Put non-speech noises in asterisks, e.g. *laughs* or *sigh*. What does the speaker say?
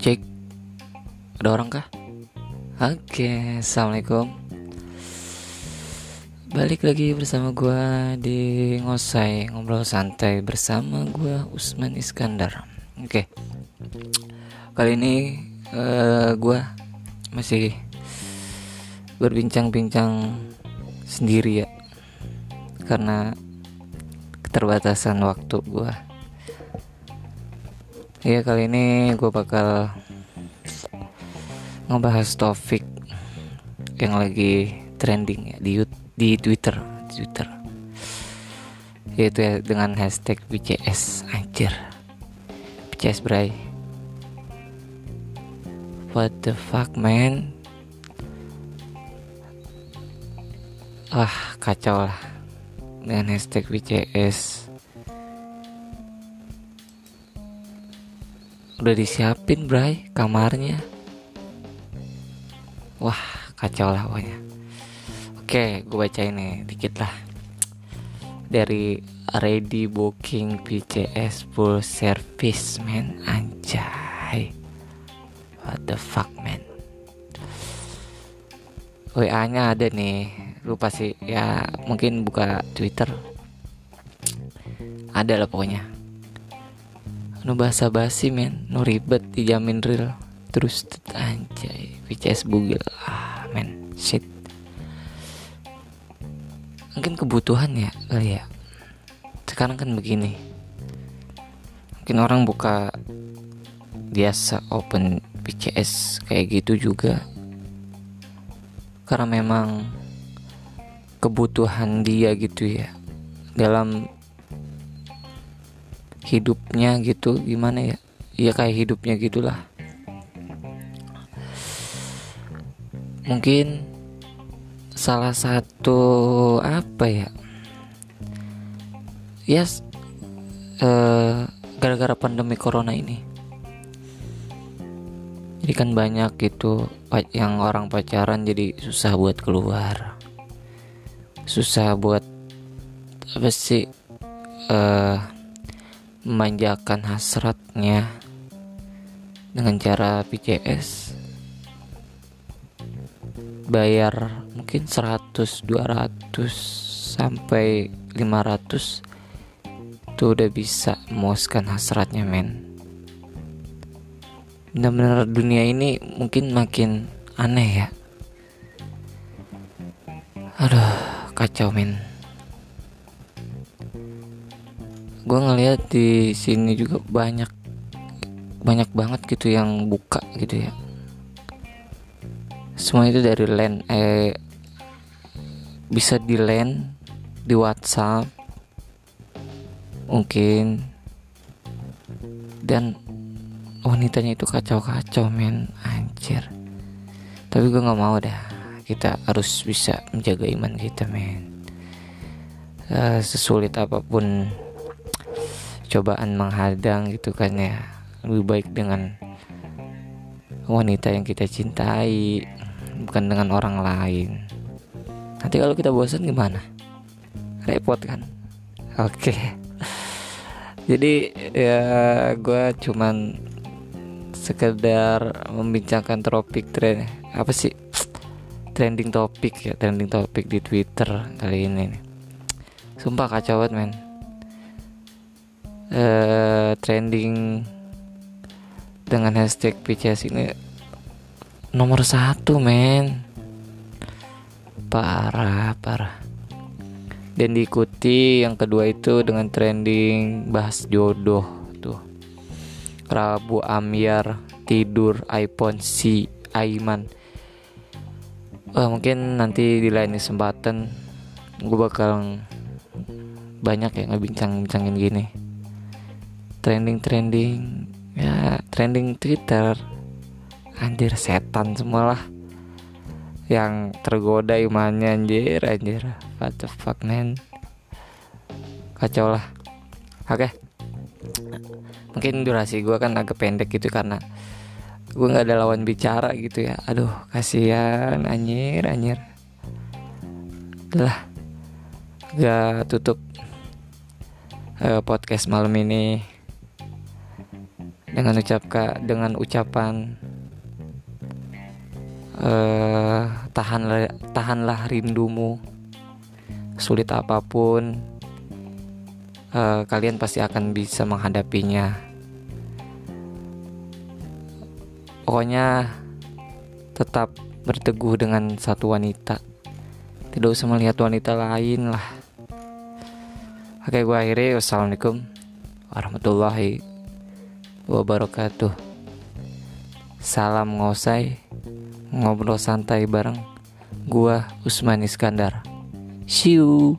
Cek. Ada orang kah? Oke Assalamualaikum. Balik lagi bersama gue di Ngosai Ngobrol santai bersama gue Usman Iskandar. Oke. Kali ini uh, gue masih berbincang-bincang sendiri ya. Karena keterbatasan waktu gue Iya kali ini gue bakal ngebahas topik yang lagi trending ya di di Twitter, di Twitter. Yaitu ya dengan hashtag BCS anjir. BCS Bray. What the fuck man? Wah kacau lah dengan hashtag BCS udah disiapin bray kamarnya. Wah kacau lah pokoknya. Oke gue bacain nih dikit lah. Dari ready booking PCS full service man anjay. What the fuck man WA nya ada nih lupa sih. Ya mungkin buka Twitter. Ada lah pokoknya. Nu basa basi men. Nu ribet dijamin real. Terus anjay. VCS bugil. Ah men. Shit. Mungkin kebutuhan ya kali ya. Sekarang kan begini. Mungkin orang buka biasa open VCS kayak gitu juga. Karena memang kebutuhan dia gitu ya. Dalam hidupnya gitu gimana ya? Ya kayak hidupnya gitulah. Mungkin salah satu apa ya? Yes uh, gara-gara pandemi corona ini. Jadi kan banyak gitu yang orang pacaran jadi susah buat keluar susah buat apa sih uh, memanjakan hasratnya dengan cara PCS bayar mungkin 100 200 sampai 500 itu udah bisa memuaskan hasratnya men. Benar-benar dunia ini mungkin makin aneh ya. Aduh kacau men. Gue ngeliat di sini juga banyak banyak banget gitu yang buka gitu ya. Semua itu dari land eh bisa di land di WhatsApp mungkin. Dan wanitanya itu kacau-kacau men. Anjir. Tapi gue nggak mau dah kita harus bisa menjaga iman kita men. Uh, sesulit apa pun cobaan menghadang gitu kan ya lebih baik dengan wanita yang kita cintai bukan dengan orang lain. Nanti kalau kita bosan gimana? Repot kan? Oke. Okay. *laughs* jadi ya gue cuman sekedar membincangkan topik tren apa sih trending topik ya trending topik di Twitter kali ini nih. sumpah kacau banget men. Uh, trending dengan hashtag PCS ini nomor satu men. Parah parah. Dan diikuti yang kedua itu dengan trending bahas jodoh tuh. Rabu Amyar tidur iPhone si Aiman Wah, mungkin nanti di lain kesempatan gue bakal banyak ya ngebincang-bincangin gini. Trending-trending ya trending Twitter. Anjir setan semua lah yang tergoda imannya anjir anjir. What the fuck man. Kacau lah oke. Okay. mungkin durasi gue kan agak pendek gitu karena gue nggak ada lawan bicara gitu ya. Aduh kasihan anjir anjir. Lah gak tutup uh, podcast malam ini dengan ucapkan dengan ucapan uh, tahanlah tahanlah rindumu. Sulit apa pun uh, kalian pasti akan bisa menghadapinya pokoknya tetap berteguh dengan satu wanita tidak usah melihat wanita lain lah oke gue akhiri wassalamualaikum warahmatullahi wabarakatuh. Salam ngosai, ngobrol santai bareng gua Usman Iskandar. See you.